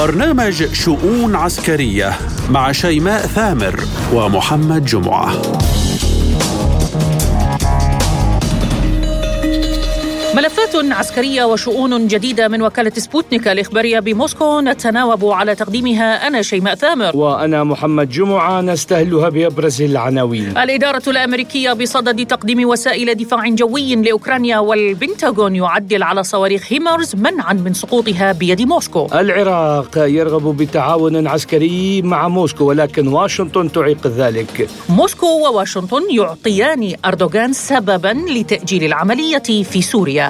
برنامج شؤون عسكرية مع شيماء ثامر ومحمد جمعة. ملفات عسكرية وشؤون جديدة من وكالة سبوتنيك الإخبارية بموسكو نتناوب على تقديمها أنا شيماء ثامر. وأنا محمد جمعة نستهلها بأبرز العناوين. الإدارة الأمريكية بصدد تقديم وسائل دفاع جوي لأوكرانيا والبنتاغون يعدل على صواريخ هيمرز منعا من سقوطها بيد موسكو. العراق يرغب بتعاون عسكري مع موسكو ولكن واشنطن تعيق ذلك. موسكو وواشنطن يعطيان أردوغان سببا لتأجيل العملية في سوريا.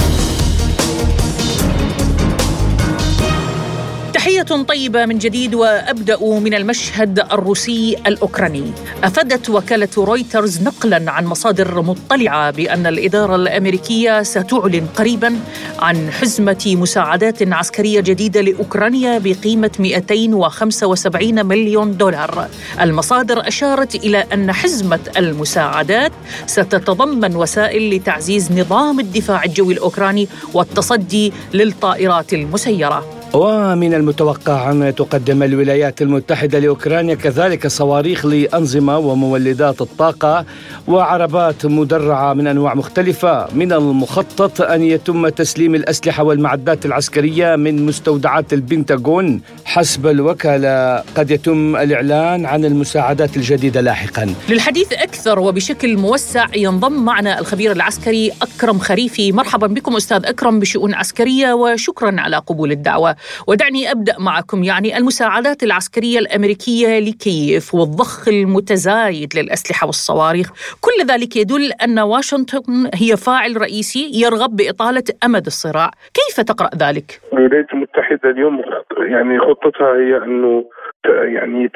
تحية طيبة من جديد وأبدأ من المشهد الروسي الأوكراني. أفادت وكالة رويترز نقلا عن مصادر مطلعة بأن الإدارة الأمريكية ستعلن قريبا عن حزمة مساعدات عسكرية جديدة لأوكرانيا بقيمة 275 مليون دولار. المصادر أشارت إلى أن حزمة المساعدات ستتضمن وسائل لتعزيز نظام الدفاع الجوي الأوكراني والتصدي للطائرات المسيرة. ومن المتوقع أن تقدم الولايات المتحدة لأوكرانيا كذلك صواريخ لأنظمة ومولدات الطاقة وعربات مدرعة من أنواع مختلفة. من المخطط أن يتم تسليم الأسلحة والمعدات العسكرية من مستودعات البنتاغون حسب الوكالة. قد يتم الإعلان عن المساعدات الجديدة لاحقا. للحديث أكثر وبشكل موسع ينضم معنا الخبير العسكري أكرم خريفي. مرحبا بكم أستاذ أكرم بشؤون عسكرية وشكرا على قبول الدعوة. ودعني أبدأ معكم يعني المساعدات العسكرية الأمريكية لكييف والضخ المتزايد للأسلحة والصواريخ، كل ذلك يدل أن واشنطن هي فاعل رئيسي يرغب بإطالة أمد الصراع، كيف تقرأ ذلك؟ الولايات المتحدة اليوم يعني خطتها هي أنه يعني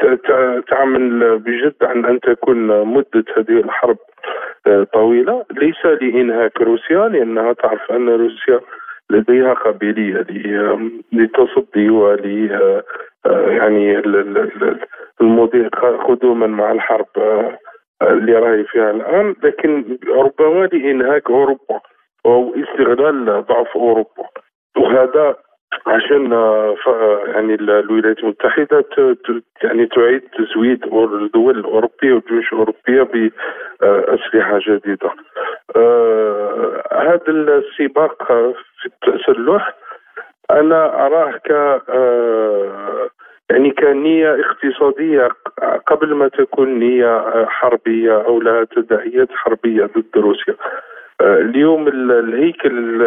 تعمل بجد عن أن تكون مدة هذه الحرب آه، طويلة. ليس لإنهاك روسيا لأنها تعرف أن روسيا لديها قابلية للتصدي ول آه، يعني المضي قدوما مع الحرب آه، اللي راهي فيها الآن. لكن ربما لإنهاك أوروبا أو استغلال ضعف أوروبا. وهذا عشان آه، يعني الولايات المتحدة يعني تعيد تزويد الدول الأوروبية والجيوش الأوروبية بأسلحة جديدة. آه، هذا السباق في التسلح أنا أراه ك آه، يعني كنية اقتصادية قبل ما تكون نية حربية أو لها تداعيات حربية ضد روسيا. آه، اليوم الهيكل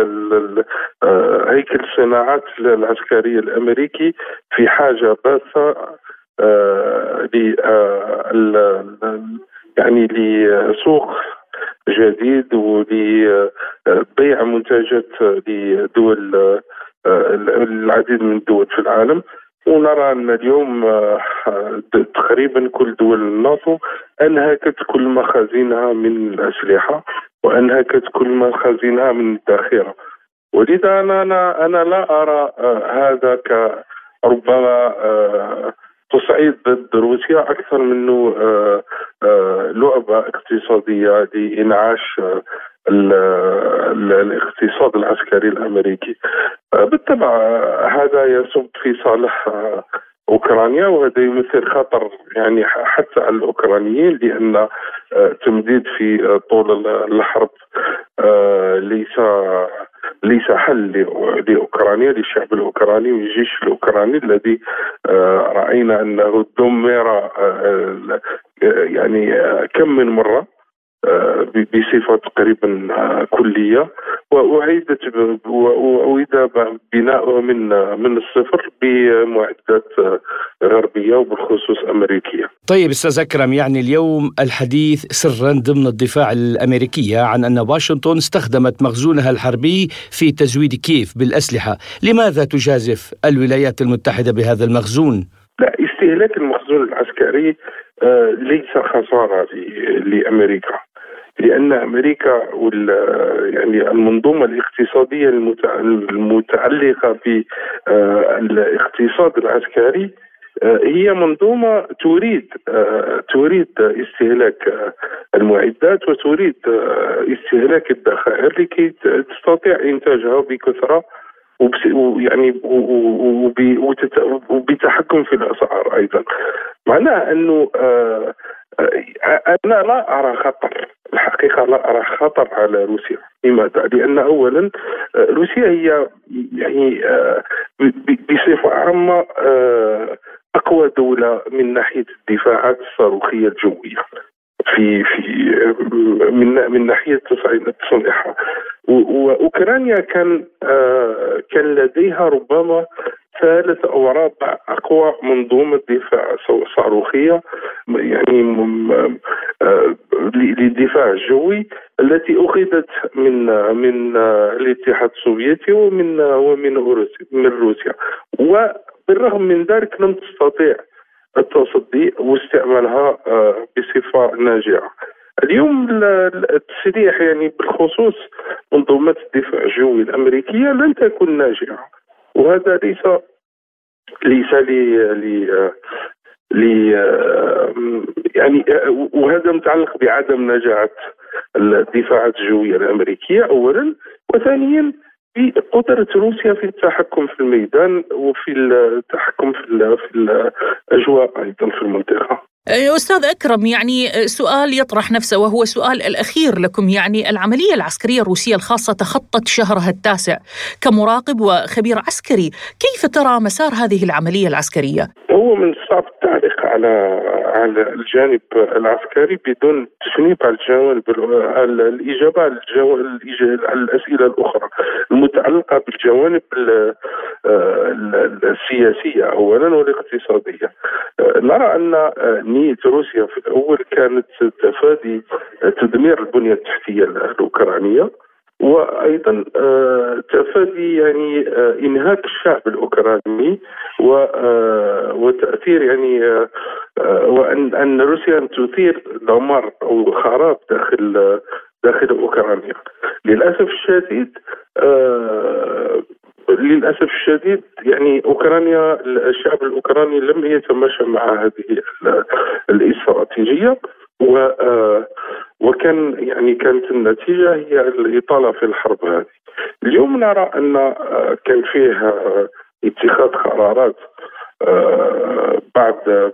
آه، هيكل الصناعات العسكرية الأمريكي في حاجة باسة آه، ل يعني لسوق جديد ولبيع منتجات لدول العديد من الدول في العالم. ونرى أن اليوم تقريبا كل دول الناتو أنهكت كل مخازنها من الأسلحة. وأنهكت كل مخازنها من الذخيره ولذا أنا أنا أنا لا أرى آه، هذا ك ربما آه، تصعيد ضد روسيا أكثر منه آه، لعبة اقتصادية لإنعاش الاقتصاد العسكري الأمريكي. بالطبع هذا يصب في صالح أوكرانيا وهذا يمثل خطر يعني حتى على الأوكرانيين لأن آه، تمديد في آه، طول الحرب آه، ليس ليس حل لأوكرانيا للشعب الأوكراني والجيش الأوكراني الذي رأينا أنه دمر يعني كم من مرة. بصفة تقريبا كلية واعيدت وأعيد بناؤه من من الصفر بمعدات غربية وبالخصوص أمريكية. طيب أستاذ أكرم يعني اليوم الحديث سرا ضمن الدفاع الأمريكية عن أن واشنطن استخدمت مخزونها الحربي في تزويد كييف بالأسلحة، لماذا تجازف الولايات المتحدة بهذا المخزون؟ لا استهلاك المخزون العسكري آه، ليس خسارة لأمريكا لأن أمريكا وال يعني المنظومة الاقتصادية المتعلقة بالاقتصاد آه، العسكري آه، هي منظومة تريد آه، تريد استهلاك المعدات وتريد استهلاك الذخائر لكي تستطيع إنتاجها بكثرة ويعني وبتحكم في الأسعار أيضا. معناه أنه آه، أنا لا أرى خطر الحقيقة لا أرى خطر على روسيا. لماذا؟ لأن اولا روسيا هي يعني بصفة عامة أقوى دولة من ناحية الدفاعات الصاروخية الجوية. في في من من ناحية تصنيعها. واوكرانيا كان آه، كان لديها ربما ثالث أو رابع أقوى منظومة دفاع صاروخية يعني آه، للدفاع الجوي التي أخذت من من الاتحاد السوفيتي ومن ومن من روسيا وبالرغم من ذلك لم تستطيع التصدي واستعمالها آه، بصفة ناجعه. اليوم التسليح يعني بالخصوص منظومات الدفاع الجوي الأمريكية لن تكون ناجعه وهذا ليس ليس لي لي يعني وهذا متعلق بعدم نجاعه الدفاعات الجويه الأمريكية اولا وثانيا بقدرة روسيا في التحكم في الميدان وفي التحكم في, في الأجواء أيضا في المنطقة. أستاذ أكرم يعني سؤال يطرح نفسه وهو سؤال الأخير لكم يعني العملية العسكرية الروسية الخاصة تخطت شهرها التاسع كمراقب وخبير عسكري كيف ترى مسار هذه العملية العسكرية؟ هو من الصعب التعليق على على الجانب العسكري بدون تجنيب على الجوانب الإجابة على, الأسئلة الأخرى المتعلقة بالجوانب السياسية أولا والاقتصادية. نرى أن نية روسيا في الأول كانت تفادي تدمير البنية التحتية الأوكرانية. وأيضا آه، تفادي يعني آه، إنهاك الشعب الأوكراني آه، وتأثير يعني وأن أن روسيا تثير دمار أو خراب داخل داخل أوكرانيا. للأسف الشديد للأسف الشديد يعني أوكرانيا الشعب الأوكراني لم يتماشى مع هذه الإستراتيجية. و وكان يعني كانت النتيجة هي الإطالة في الحرب هذه. اليوم نرى أن كان فيه اتخاذ قرارات بعد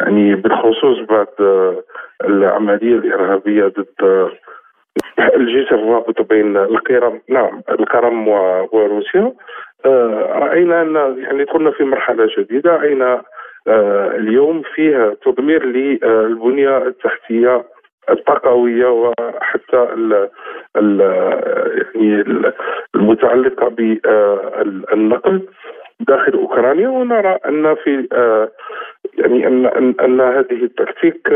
يعني بالخصوص بعد العملية الإرهابية ضد الجسر الرابط بين القرم نعم القرم وروسيا رأينا أن يعني دخلنا في مرحلة جديدة رأينا اليوم فيها تدمير للبنية التحتية الطاقويه وحتى ال ال يعني المتعلقة بالنقل داخل أوكرانيا. ونرى أن في يعني أن أن, أن هذه التكتيك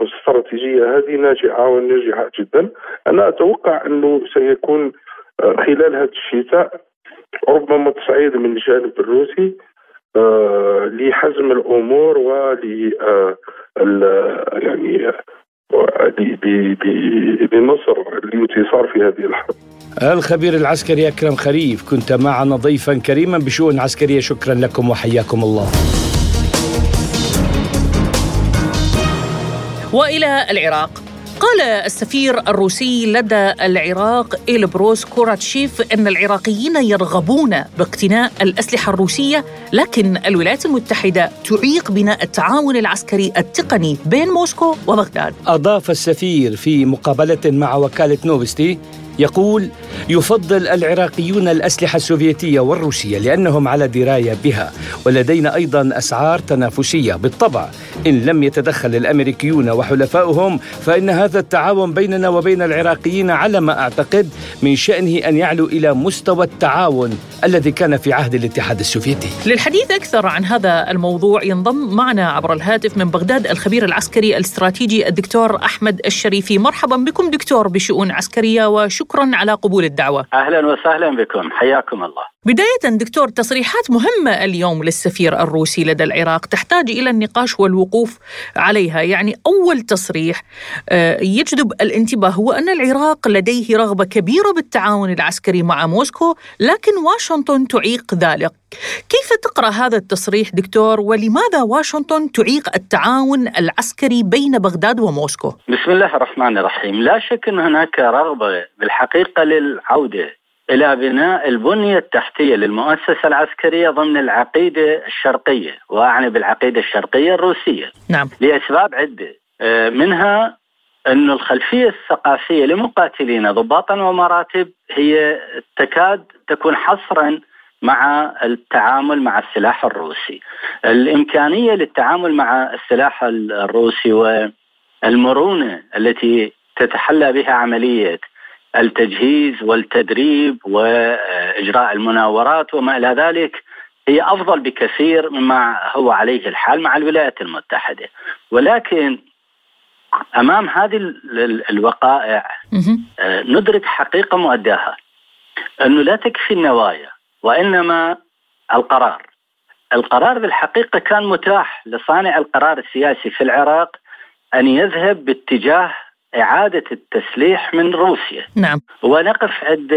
الاستراتيجية هذه ناجعه وناجعه جدا. أنا أتوقع أنه سيكون خلال هذا الشتاء ربما تصعيد من الجانب الروسي. لحزم الأمور ول يعني بنصر الانتصار في هذه الحرب. الخبير العسكري أكرم خريف كنت معنا ضيفا كريما بشؤون عسكرية شكرا لكم وحياكم الله. وإلى العراق. قال السفير الروسي لدى العراق إلبروس كوراتشيف أن العراقيين يرغبون باقتناء الأسلحة الروسية لكن الولايات المتحدة تعيق بناء التعاون العسكري التقني بين موسكو وبغداد. أضاف السفير في مقابلة مع وكالة نوفستي يقول يفضل العراقيون الأسلحة السوفيتية والروسية لأنهم على دراية بها ولدينا أيضا أسعار تنافسية بالطبع إن لم يتدخل الأمريكيون وحلفائهم فإن هذا التعاون بيننا وبين العراقيين على ما أعتقد من شأنه أن يعلو إلى مستوى التعاون الذي كان في عهد الاتحاد السوفيتي. للحديث أكثر عن هذا الموضوع ينضم معنا عبر الهاتف من بغداد الخبير العسكري الاستراتيجي الدكتور أحمد الشريفي، مرحبا بكم دكتور بشؤون عسكرية وشكرا على قبول الدعوة. أهلا وسهلا بكم، حياكم الله. بداية دكتور تصريحات مهمة اليوم للسفير الروسي لدى العراق تحتاج إلى النقاش والوقوف عليها، يعني أول تصريح آه، يجذب الانتباه هو أن العراق لديه رغبة كبيرة بالتعاون العسكري مع موسكو، لكن واشنطن تعيق ذلك. كيف تقرأ هذا التصريح دكتور ولماذا واشنطن تعيق التعاون العسكري بين بغداد وموسكو؟ بسم الله الرحمن الرحيم، لا شك أن هناك رغبة بالحقيقة للعودة إلى بناء البنية التحتية للمؤسسة العسكرية ضمن العقيدة الشرقية، وأعني بالعقيدة الشرقية الروسية. نعم. لأسباب عدة، آه، منها أن الخلفية الثقافية لمقاتلين ضباطا ومراتب هي تكاد تكون حصرا مع التعامل مع السلاح الروسي الإمكانية للتعامل مع السلاح الروسي والمرونة التي تتحلى بها عملية التجهيز والتدريب وإجراء المناورات وما إلى ذلك هي أفضل بكثير مما هو عليه الحال مع الولايات المتحدة. ولكن أمام هذه الوقائع آه، ندرك حقيقة مؤداها انه لا تكفي النوايا وإنما القرار. القرار بالحقيقة كان متاح لصانع القرار السياسي في العراق أن يذهب باتجاه إعادة التسليح من روسيا. نعم. ونقف عند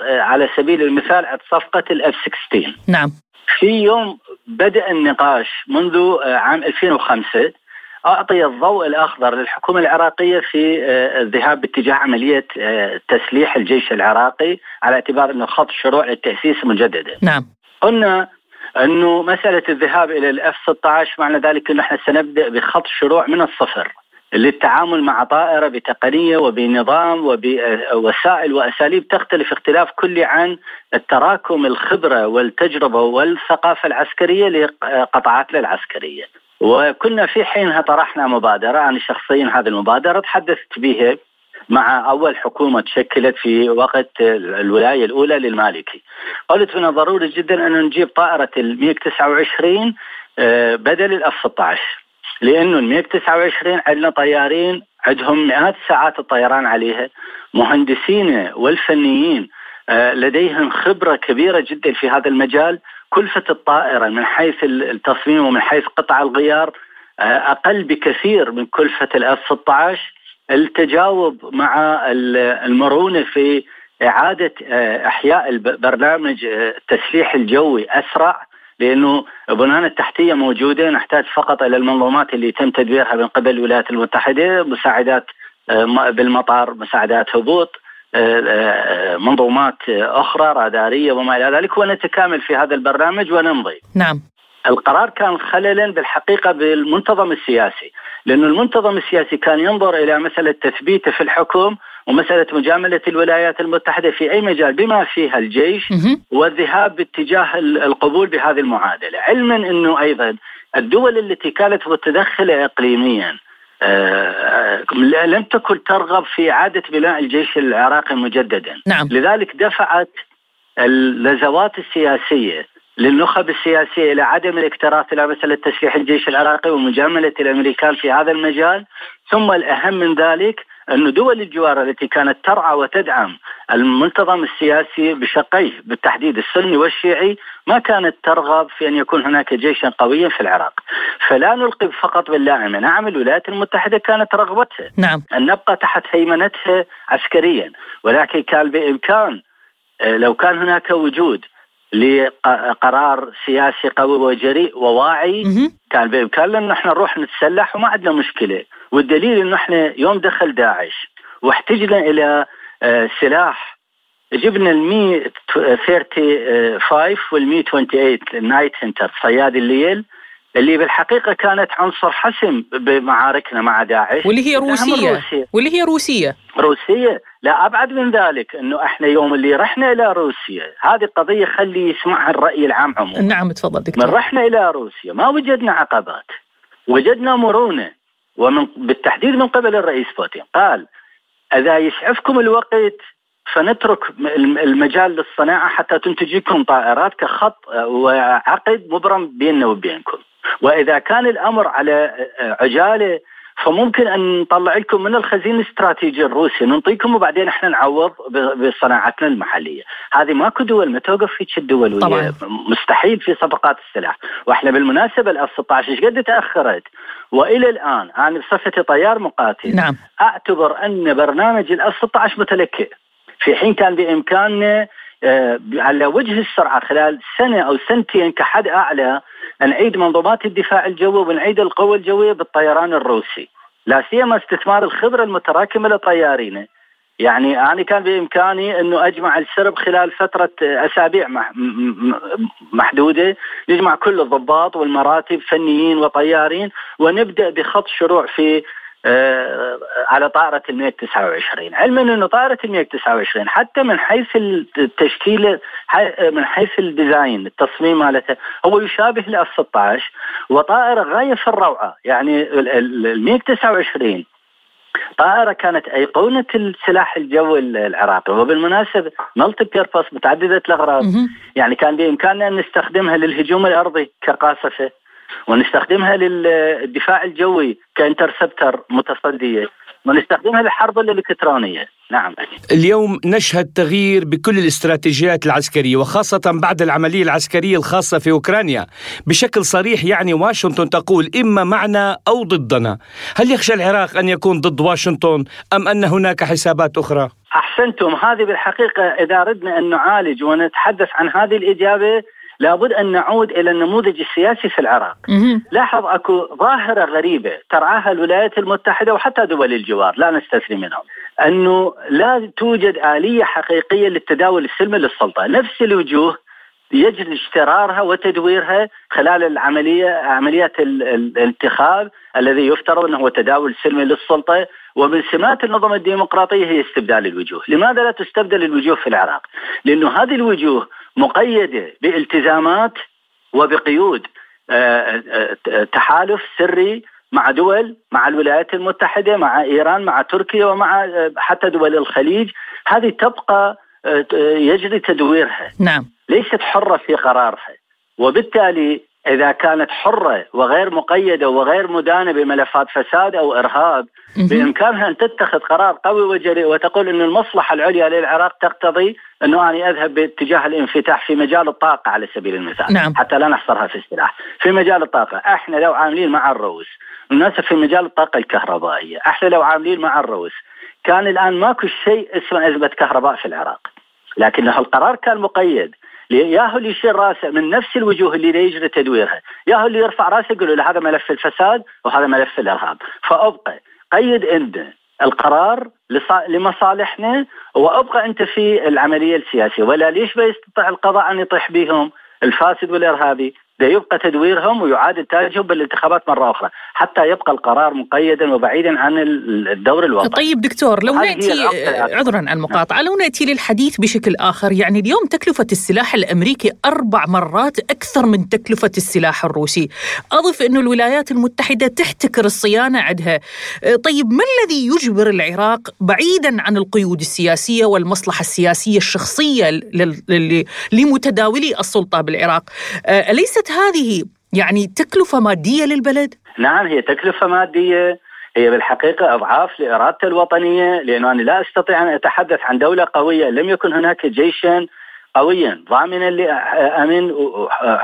على سبيل المثال عند صفقة الاف 16 نعم. في يوم بدأ النقاش منذ عام 2005 أعطي الضوء الأخضر للحكومة العراقية في الذهاب باتجاه عملية تسليح الجيش العراقي على اعتبار أنه خط شروع للتأسيس مجددا. نعم. قلنا أنه مسألة الذهاب إلى الأف 16 معنى ذلك أنه إحنا سنبدأ بخط شروع من الصفر. للتعامل مع طائرة بتقنية وبنظام وبوسائل وأساليب تختلف اختلاف كلي عن التراكم الخبرة والتجربة والثقافة العسكرية لقطاعاتنا العسكرية وكنا في حينها طرحنا مبادرة أنا شخصيا هذه المبادرة تحدثت بها مع أول حكومة تشكلت في وقت الولاية الأولى للمالكي. قلت من الضروري جدا أن نجيب طائرة الميك 29 آه، بدل الأف 16 لأنه ال 129 عندنا طيارين عندهم مئات ساعات الطيران عليها. مهندسين والفنيين آه، لديهم خبرة كبيرة جدا في هذا المجال. كلفه الطائرة من حيث التصميم ومن حيث قطع الغيار آه، أقل بكثير من كلفه الأف 16 التجاوب مع المرونة في إعادة آه، إحياء البرنامج التسليح الجوي أسرع. لأنه بنانا التحتية موجودة نحتاج فقط إلى المنظومات اللي تم تدبيرها من قبل الولايات المتحدة مساعدات آه، بالمطار مساعدات هبوط آه، آه، منظومات أخرى رادارية وما إلى ذلك ونتكامل في هذا البرنامج ونمضي. نعم. القرار كان خللا بالحقيقة بالمنتظم السياسي، لأنه المنتظم السياسي كان ينظر إلى مسألة تثبيته في الحكم ومسألة مجاملة الولايات المتحدة في أي مجال بما فيها الجيش والذهاب باتجاه القبول بهذه المعادلة. علما أنه أيضا الدول التي كانت متدخلة إقليميا آه، لم تكن ترغب في إعادة بناء الجيش العراقي مجددا. نعم. لذلك دفعت اللزوات السياسية للنخب السياسية إلى عدم الاكتراث إلى مسألة تسليح الجيش العراقي ومجاملة الأمريكان في هذا المجال ثم الأهم من ذلك أن دول الجوار التي كانت ترعى وتدعم المنتظم السياسي بشقيه بالتحديد السني والشيعي ما كانت ترغب في أن يكون هناك جيشا قويا في العراق فلا نلقي فقط باللاعمة نعم الولايات المتحدة كانت رغبتها نعم. أن نبقى تحت هيمنتها عسكريا ولكن كان بإمكان آه، لو كان هناك وجود لقرار سياسي قوي وجريء وواعي. كان بامكاننا ان إحنا نروح نتسلح وما عندنا مشكلة. والدليل إنه إحنا يوم دخل داعش واحتجنا إلى آه، سلاح. جبنا ال 135 وال 128 النايت هنتر صياد الليل. اللي بالحقيقة كانت عنصر حسم بمعاركنا مع داعش. واللي هي روسية. واللي هي روسية. روسية. لا أبعد من ذلك إنه إحنا يوم اللي رحنا إلى روسيا هذه قضية خلي يسمعها الرأي العام عموما. نعم تفضل دكتور. من رحنا إلى روسيا ما وجدنا عقبات. وجدنا مرونة. ومن بالتحديد من قبل الرئيس بوتين. قال إذا يسعفكم الوقت فنترك المجال للصناعة حتى تنتج لكم طائرات كخط وعقد مبرم بيننا وبينكم. وإذا كان الأمر على عجالة فممكن أن نطلع لكم من الخزين الاستراتيجي الروسي نعطيكم وبعدين إحنا نعوض بصناعتنا المحلية، هذه ماكو دول ما توقف فيك الدول طبعا. مستحيل في صفقات السلاح، وإحنا بالمناسبة ال F 16 إيش قد تأخرت؟ وإلى الآن أنا بصفتي طيار مقاتل نعم. أعتبر أن برنامج ال F 16 متلكئ في حين كان بإمكاننا على وجه السرعه خلال سنة أو سنتين كحد أعلى نعيد منظومات الدفاع الجوي ونعيد القوه الجوية بالطيران الروسي. لا سيما استثمار الخبرة المتراكمة لطيارينا يعني أنا كان بإمكاني أنه أجمع السرب خلال فترة أسابيع محدودة نجمع كل الضباط والمراتب فنيين وطيارين ونبدأ بخط شروع في آه، على طائرة الميك 29 علما أنه طائرة الميك 29 حتى من حيث التشكيل من حيث ال design التصميم مالتها هو يشابه ال F 16 وطائرة غاية في الروعة. يعني الميك 29 طائرة كانت أيقونة السلاح الجوي العراقي. وبالمناسبة multi purpose متعددة الأغراض. يعني كان بإمكاننا أن نستخدمها للهجوم الأرضي كقاصفة. ونستخدمها للدفاع الجوي ك interceptor متصدية. ونستخدمها للحرب الالكترونيه نعم اليوم نشهد تغيير بكل الاستراتيجيات العسكرية وخاصة بعد العملية العسكرية الخاصة في أوكرانيا. بشكل صريح يعني واشنطن تقول إما معنا أو ضدنا. هل يخشى العراق أن يكون ضد واشنطن أم أن هناك حسابات أخرى؟ أحسنتم. هذه بالحقيقة إذا أردنا أن نعالج ونتحدث عن هذه الإجابة لابد أن نعود إلى النموذج السياسي في العراق. لاحظ أكو ظاهرة غريبة ترعاها الولايات المتحدة وحتى دول الجوار لا نستثني منهم. أنه لا توجد آلية حقيقية للتداول السلمي للسلطة، نفس الوجوه يجري اشترارها وتدويرها خلال العملية عمليات الانتخاب الذي يفترض أنه هو تداول سلمي للسلطة ومن سمات النظم الديمقراطية هي استبدال الوجوه، لماذا لا تستبدل الوجوه في العراق؟ لأنه هذه الوجوه مقيدة بالتزامات وبقيود آه، آه، تحالف سري مع دول مع الولايات المتحدة مع إيران مع تركيا ومع آه، حتى دول الخليج. هذه تبقى يجري تدويرها. نعم. ليست حرة في قرارها. وبالتالي إذا كانت حرة وغير مقيدة وغير مدانة بملفات فساد أو إرهاب بإمكانها أن تتخذ قرار قوي وجريء وتقول إن المصلحة العليا للعراق تقتضي أنه أنا أذهب باتجاه الانفتاح في مجال الطاقة على سبيل المثال. نعم. حتى لا نحصرها في السلاح. في مجال الطاقة. إحنا لو عاملين مع الروس الناس في مجال الطاقة الكهربائية إحنا لو عاملين مع الروس كان الآن ماكو شيء اسمه أزمة كهرباء في العراق. لكن القرار كان مقيد. يا هو اللي يشيل راسه من نفس الوجوه اللي يجري تدويرها. يا هو اللي يرفع راسه يقول له هذا ملف الفساد وهذا ملف الإرهاب. فأبقى قيد أنت القرار لمصالحنا وأبقى أنت في العملية السياسية. ولا ليش بيستطيع القضاء أن يطيح بهم الفاسد والإرهابي؟ يبقى تدويرهم ويعاد انتاجهم بالانتخابات مرة أخرى حتى يبقى القرار مقيدا وبعيدا عن الدور الوطني. طيب دكتور لو نأتي عذرا المقاطعة لو نأتي للحديث بشكل آخر يعني اليوم تكلفة السلاح الأمريكي أربع مرات أكثر من تكلفة السلاح الروسي. أضف إنه الولايات المتحدة تحتكر الصيانة عندها. طيب ما الذي يجبر العراق بعيدا عن القيود السياسية والمصلحة السياسية الشخصية لمتداولي السلطة بالعراق اليست هذه يعني تكلفة مادية للبلد؟ نعم هي تكلفة مادية. هي بالحقيقة أضعاف لإرادته الوطنية لأنه أنا لا أستطيع أن أتحدث عن دولة قوية. لم يكن هناك جيشا قويا ضامنا لأمن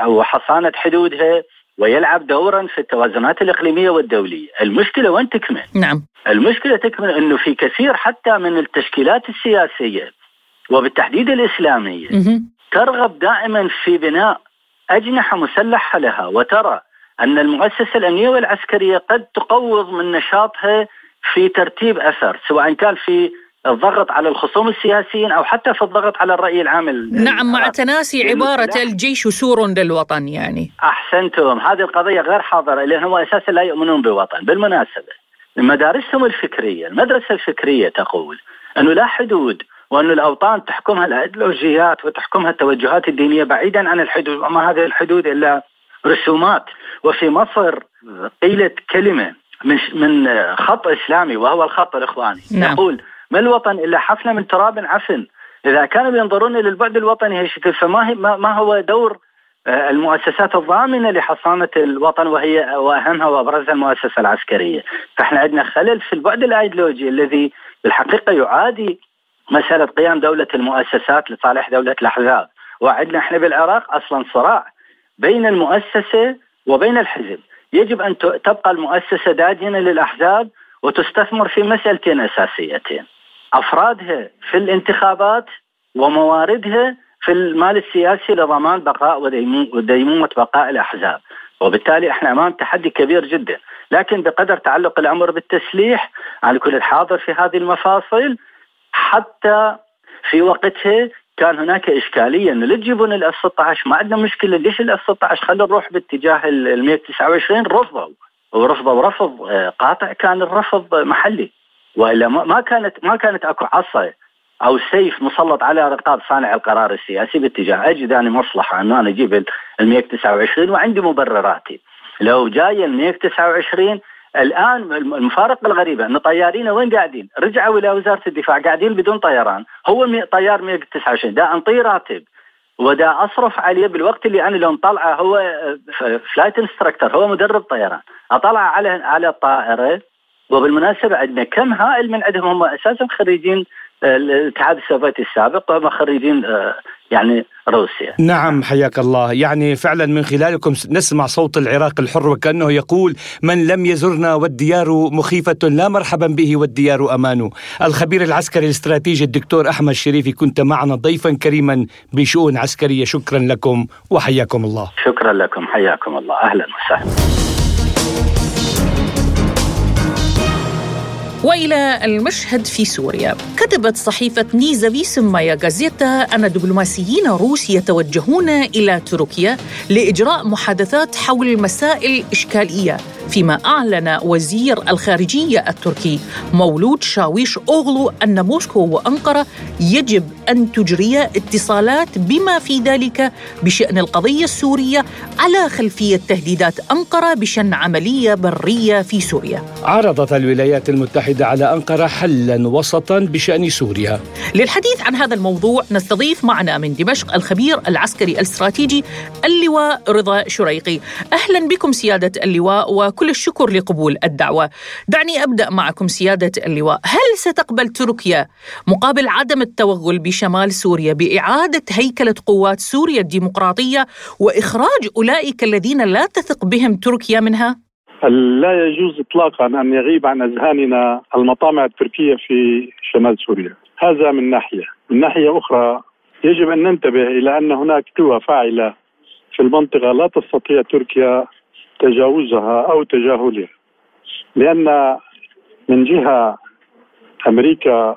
وحصانة حدودها ويلعب دورا في التوازنات الإقليمية والدولية. المشكلة وين تكمن؟ نعم. المشكلة تكمن أنه في كثير حتى من التشكيلات السياسية وبالتحديد الإسلامية ترغب دائما في بناء أجنحة مسلحة لها وترى أن المؤسسة الأمنية والعسكرية قد تقوض من نشاطها في ترتيب أثر سواء كان في الضغط على الخصوم السياسيين أو حتى في الضغط على الرأي العام نعم مع تناسي عبارة الجيش سور للوطن يعني. أحسنتم. هذه القضية غير حاضرة لأن هم أساسا لا يؤمنون بوطن بالمناسبة مدارسهم الفكرية المدرسة الفكرية تقول أنه لا حدود وأن الأوطان تحكمها الأيديولوجيات وتحكمها التوجهات الدينية بعيدا عن الحدود وما هذه الحدود إلا رسومات. وفي مصر قيلت كلمة من من خط إسلامي وهو الخط الإخواني. نعم. يقول ما الوطن إلا حفنة من تراب عفن. إذا كانوا ينظرون إلى البعد الوطني هالشكل فما ما هو دور آه، المؤسسات الضامنة لحصانة الوطن وهي وأهمها وأبرزها المؤسسة العسكرية. فإحنا عندنا خلل في البعد الأيديولوجي الذي بالحقيقة يعادي مسألة قيام دولة المؤسسات لصالح دولة الأحزاب. وعندنا إحنا بالعراق أصلا صراع بين المؤسسة وبين الحزب. يجب أن تبقى المؤسسة داجنة للأحزاب وتستثمر في مسألتين أساسيتين. أفرادها في الانتخابات ومواردها في المال السياسي لضمان بقاء وديمومة بقاء الأحزاب. وبالتالي إحنا أمام تحدي كبير جدا، لكن بقدر تعلق الأمر بالتسليح على كل الحاضر في هذه المفاصل حتى في وقتها كان هناك إشكالية إنه لا تجيبون ال F 16 ما عندنا مشكلة ليش ال F 16 خلينا نروح باتجاه ال 129 رفضوا. ورفضوا رفض آه، قاطع كان الرفض محلي. وإلا ما كانت ما كانت أكو عصا أو سيف مسلط على رقاب صانع القرار السياسي باتجاه أجد أنا مصلحة إنه أنا أجيب ال 129 وعندي مبرراتي. لو جاي ال 129 الآن المفارقة الغريبة إن طيارين وين قاعدين؟ رجعوا إلى وزارة الدفاع قاعدين بدون طيران، هو طيار 129 دا أنطيه راتب. ودا أصرف عليه بالوقت اللي أنا لو طلعه هو flight instructor هو مدرب طيران، أطلع على على الطائرة وبالمناسبة عندنا كم هائل من عندهم هم أساسا خريجين الاتحاد السوفيتي السابق وهم خريجين آه، يعني روسيا. نعم حياك الله. يعني فعلا من خلالكم نسمع صوت العراق الحر وكأنه يقول من لم يزرنا والديار مخيفة لا مرحبا به والديار أمان الخبير العسكري الاستراتيجي الدكتور أحمد شريفي كنت معنا ضيفا كريما بشؤون عسكرية. شكرا لكم وحياكم الله. شكرا لكم حياكم الله. أهلا وسهلا. وإلى المشهد في سوريا. كتبت صحيفة نيزافيسمايا غازيتا أن دبلوماسيين روس يتوجهون إلى تركيا لإجراء محادثات حول مسائل إشكالية فيما أعلن وزير الخارجية التركي مولود شاويش أوغلو أن موسكو وأنقرة يجب أن تجري اتصالات بما في ذلك بشأن القضية السورية على خلفية تهديدات أنقرة بشن عملية برية في سوريا. عرضت الولايات المتحدة على أنقرة حلا وسطا بشأن سوريا. للحديث عن هذا الموضوع نستضيف معنا من دمشق الخبير العسكري الاستراتيجي اللواء رضا شريقي. أهلا بكم سيادة اللواء و كل الشكر لقبول الدعوة. دعني أبدأ معكم سيادة اللواء. هل ستقبل تركيا مقابل عدم التوغل بشمال سوريا بإعادة هيكلة قوات سوريا الديمقراطية وإخراج أولئك الذين لا تثق بهم تركيا منها؟ لا يجوز اطلاقا أن يغيب عن أذهاننا المطامع التركية في شمال سوريا، هذا من ناحية، من ناحية أخرى يجب أن ننتبه إلى أن هناك قوى فاعلة في المنطقة لا تستطيع تركيا تجاوزها أو تجاهلها لأن من جهة أمريكا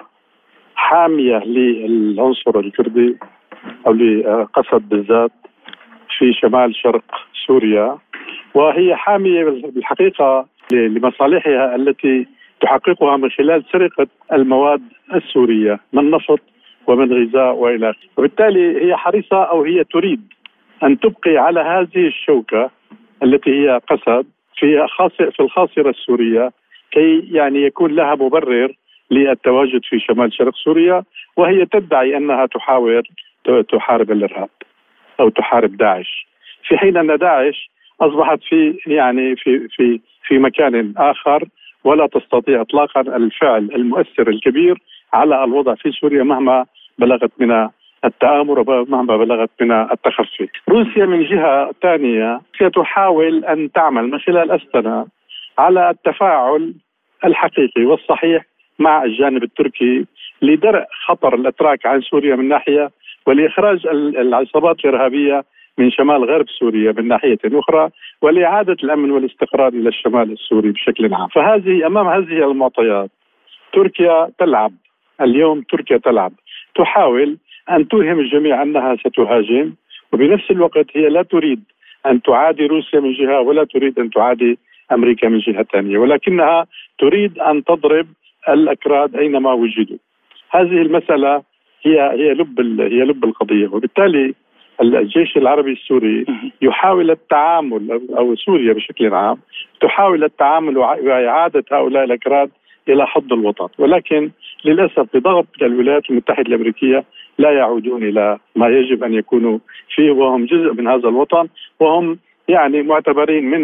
حامية للعنصر الكردي أو لقسد بالذات في شمال شرق سوريا وهي حامية بالحقيقة لمصالحها التي تحققها من خلال سرقة المواد السورية من نفط ومن غذاء وإلى آخره، وبالتالي هي حريصة أو هي تريد أن تبقي على هذه الشوكة التي هي قسد في في الخاصرة السورية كي يعني يكون لها مبرر للتواجد في شمال شرق سوريا وهي تدعي أنها تحاول تحارب الإرهاب أو تحارب داعش. في حين أن داعش أصبحت في يعني في في في مكان آخر ولا تستطيع اطلاقا الفعل المؤثر الكبير على الوضع في سوريا مهما بلغت من التآمر مهما بلغت من التخفي. روسيا من جهة ثانية ستحاول أن تعمل من خلال أستنا على التفاعل الحقيقي والصحيح مع الجانب التركي لدرء خطر الإتراك عن سوريا من ناحية ولاخراج العصابات الإرهابية من شمال غرب سوريا من ناحية أخرى ولإعادة الأمن والاستقرار إلى الشمال السوري بشكل عام، فهذه أمام هذه المعطيات تركيا تلعب. اليوم تركيا تلعب. تحاول أن توهم الجميع أنها ستهاجم وبنفس الوقت هي لا تريد أن تعادي روسيا من جهة ولا تريد أن تعادي أمريكا من جهة ثانية. ولكنها تريد أن تضرب الأكراد أينما وجدوا. هذه المسألة هي هي لب هي لب القضية. وبالتالي الجيش العربي السوري يحاول التعامل أو سوريا بشكل عام تحاول التعامل وإعادة هؤلاء الأكراد إلى حض الوطن. ولكن للأسف بضغط الولايات المتحدة الأمريكية لا يعودون إلى ما يجب أن يكونوا فيه وهم جزء من هذا الوطن وهم يعني معتبرين من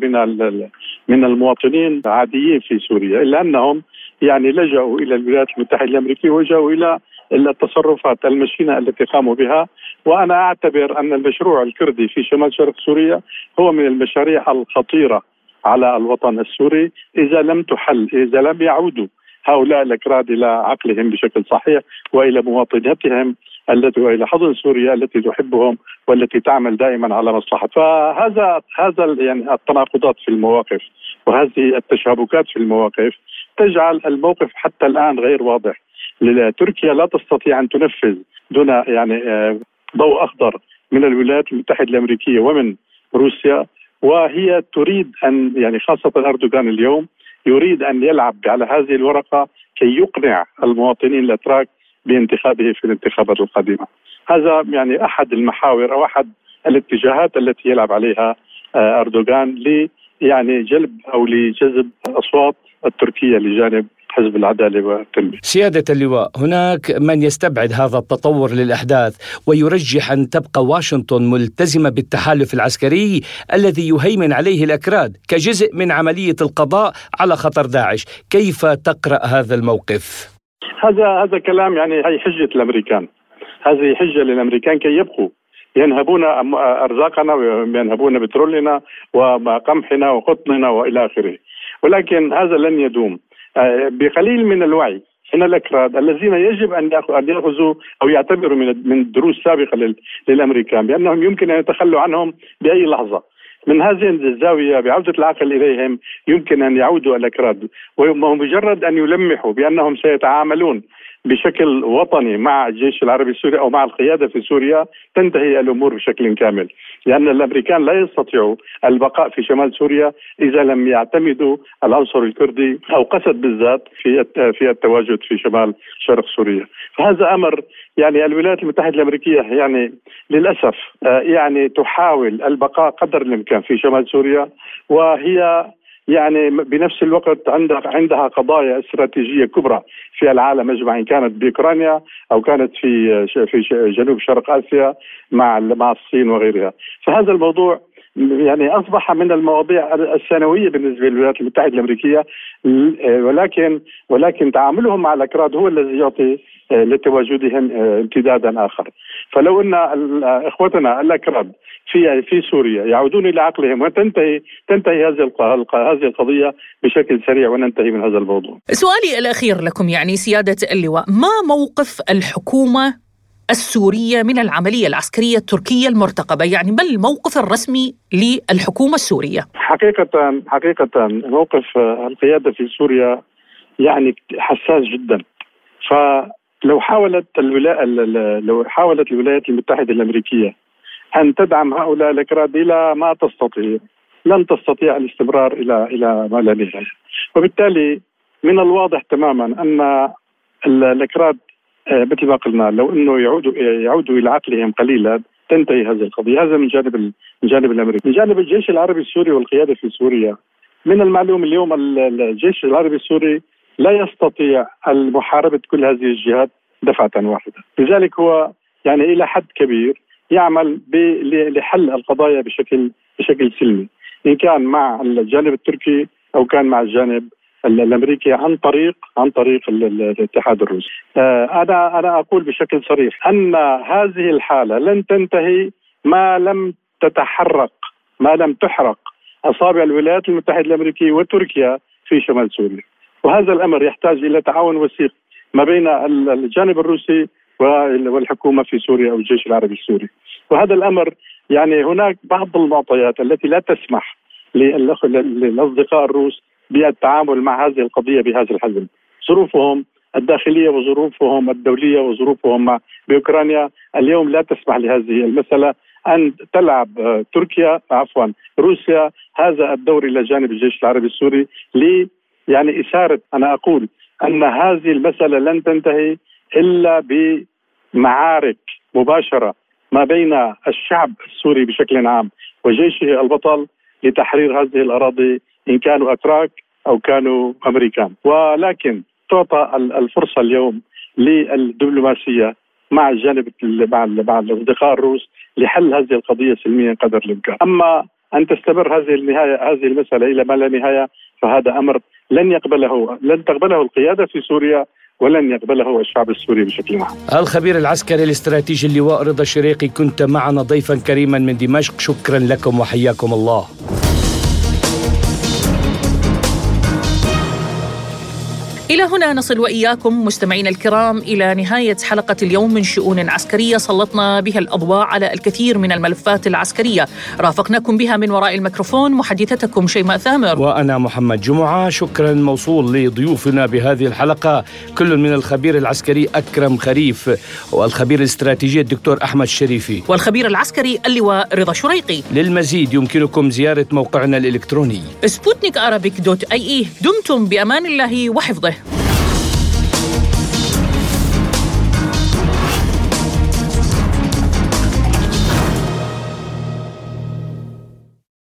من من المواطنين عاديين في سوريا إلا أنهم يعني لجأوا إلى الولايات المتحدة الأمريكية وجاءوا إلى التصرفات المشينة التي قاموا بها. وأنا أعتبر أن المشروع الكردي في شمال شرق سوريا هو من المشاريع الخطيرة على الوطن السوري. إذا لم تحل إذا لم يعودوا هؤلاء الأكراد إلى عقلهم بشكل صحيح وإلى مواطنتهم التي وإلى حضن سوريا التي تحبهم والتي تعمل دائما على مصلحة. فهذا هذا يعني التناقضات في المواقف وهذه التشابكات في المواقف تجعل الموقف حتى الآن غير واضح. تركيا لا تستطيع أن تنفذ دون يعني ضوء أخضر من الولايات المتحدة الأمريكية ومن روسيا وهي تريد أن يعني خاصة أردوغان اليوم يريد أن يلعب على هذه الورقة كي يقنع المواطنين الأتراك بانتخابه في الانتخابات القادمة. هذا يعني أحد المحاور أو أحد الاتجاهات التي يلعب عليها آه، أردوغان ل يعني جلب أو لجذب اصوات التركية لجانب حزب العدالة والتنميه. سيادة اللواء، هناك من يستبعد هذا التطور للأحداث ويرجح أن تبقى واشنطن ملتزمة بالتحالف العسكري الذي يهيمن عليه الأكراد كجزء من عملية القضاء على خطر داعش، كيف تقرأ هذا الموقف؟ هذا هذا كلام يعني هي حجة الأمريكان. هذه حجة للأمريكان كي يبقوا ينهبون أرزاقنا وينهبون بترولنا وقمحنا وقطننا وإلى آخره ولكن هذا لن يدوم بقليل من الوعي. من الأكراد الذين يجب أن يأخذوا أو يعتبروا من من دروس سابقه للأمريكان بأنهم يمكن أن يتخلوا عنهم بأي لحظة. من هذه الزاوية بعودة العقل إليهم يمكن أن يعودوا الأكراد. ومجرد أن يلمحوا بأنهم سيتعاملون بشكل وطني مع الجيش العربي السوري أو مع القيادة في سوريا تنتهي الأمور بشكل كامل، لأن الأمريكان لا يستطيعوا البقاء في شمال سوريا إذا لم يعتمدوا العنصر الكردي أو قسد بالذات في في التواجد في شمال شرق سوريا، فهذا أمر يعني الولايات المتحدة الأمريكية يعني للأسف آه، يعني تحاول البقاء قدر الإمكان في شمال سوريا وهي يعني بنفس الوقت عندها عندها قضايا استراتيجية كبرى في العالم اجمع أن كانت بأوكرانيا أو كانت في في جنوب شرق آسيا مع مع الصين وغيرها. فهذا الموضوع يعني أصبح من المواضيع الثانوية بالنسبة للولايات المتحدة الأمريكية. ولكن ولكن تعاملهم مع الأكراد هو الذي يعطي آه، لتواجدهم آه، امتدادا آخر. فلو أن إخوتنا الأكراد في في سوريا. يعودون إلى عقلهم وتنتهي تنتهي هذه هذه القضية بشكل سريع وننتهي من هذا الموضوع. سؤالي الأخير لكم يعني سيادة اللواء، ما موقف الحكومة السورية من العملية العسكرية التركية المرتقبة؟ يعني ما الموقف الرسمي للحكومة السورية؟ حقيقة حقيقة موقف القيادة في سوريا يعني حساس جدا. فلو حاولت الولاية لو حاولت الولايات المتحدة الأمريكية أن تدعم هؤلاء الأكراد إلى ما تستطيع. لن تستطيع الاستمرار إلى إلى ما لا نهاية. وبالتالي من الواضح تماما أن الأكراد آه، مثل ما قلنا لو إنه يعودوا يعودوا إلى عقلهم قليلا تنتهي هذه القضية، هذا من جانب من جانب الأمريكي، من جانب الجيش العربي السوري والقيادة في سوريا. من المعلوم اليوم الجيش العربي السوري لا يستطيع محاربه كل هذه الجهات دفعة واحدة، لذلك هو يعني إلى حد كبير يعمل لحل القضايا بشكل بشكل سلمي، إن كان مع الجانب التركي أو كان مع الجانب الأمريكي عن طريق عن طريق الاتحاد الروسي. آه، أنا أنا أقول بشكل صريح أن هذه الحالة لن تنتهي ما لم تتحرك ما لم تحرق أصابع الولايات المتحدة الأمريكية وتركيا في شمال سوريا. وهذا الأمر يحتاج إلى تعاون وثيق ما بين الجانب الروسي والحكومة في سوريا أو الجيش العربي السوري. وهذا الأمر يعني هناك بعض المعطيات التي لا تسمح للأصدقاء الروس بالتعامل مع هذه القضية بهذا الحجم ظروفهم الداخلية وظروفهم الدولية وظروفهم بأوكرانيا اليوم لا تسمح لهذه المسألة أن تلعب آه، تركيا عفوا روسيا هذا الدور إلى جانب الجيش العربي السوري ل يعني اثاره أنا أقول أن هذه المسألة لن تنتهي إلا بمعارك مباشرة ما بين الشعب السوري بشكل عام وجيشه البطل لتحرير هذه الأراضي إن كانوا أتراك أو كانوا أمريكان. ولكن تعطى الفرصة اليوم للدبلوماسية مع الجانب مع مع الأصدقاء الروس لحل هذه القضية سلميا قدر الإمكان، أما أن تستمر هذه النهايه هذه المسألة إلى ما لا نهاية فهذا أمر لن يقبله لن تقبله القيادة في سوريا ولن يقبله الشعب السوري بشكل عام. الخبير العسكري الاستراتيجي اللواء رضا الشريقي كنت معنا ضيفا كريما من دمشق شكرا لكم وحياكم الله. إلى هنا نصل وإياكم مستمعينا الكرام إلى نهاية حلقة اليوم من شؤون عسكرية. سلطنا بها الأضواء على الكثير من الملفات العسكرية. رافقناكم بها من وراء الميكروفون محدثتكم شيماء ثامر. وأنا محمد جمعة. شكرا موصول لضيوفنا بهذه الحلقة. كل من الخبير العسكري أكرم خريف والخبير الاستراتيجي الدكتور أحمد الشريفي والخبير العسكري اللواء رضا شريقي. للمزيد يمكنكم زيارة موقعنا الإلكتروني. سبوتنيك dot ae. دمتم بأمان الله وحفظه. Bye.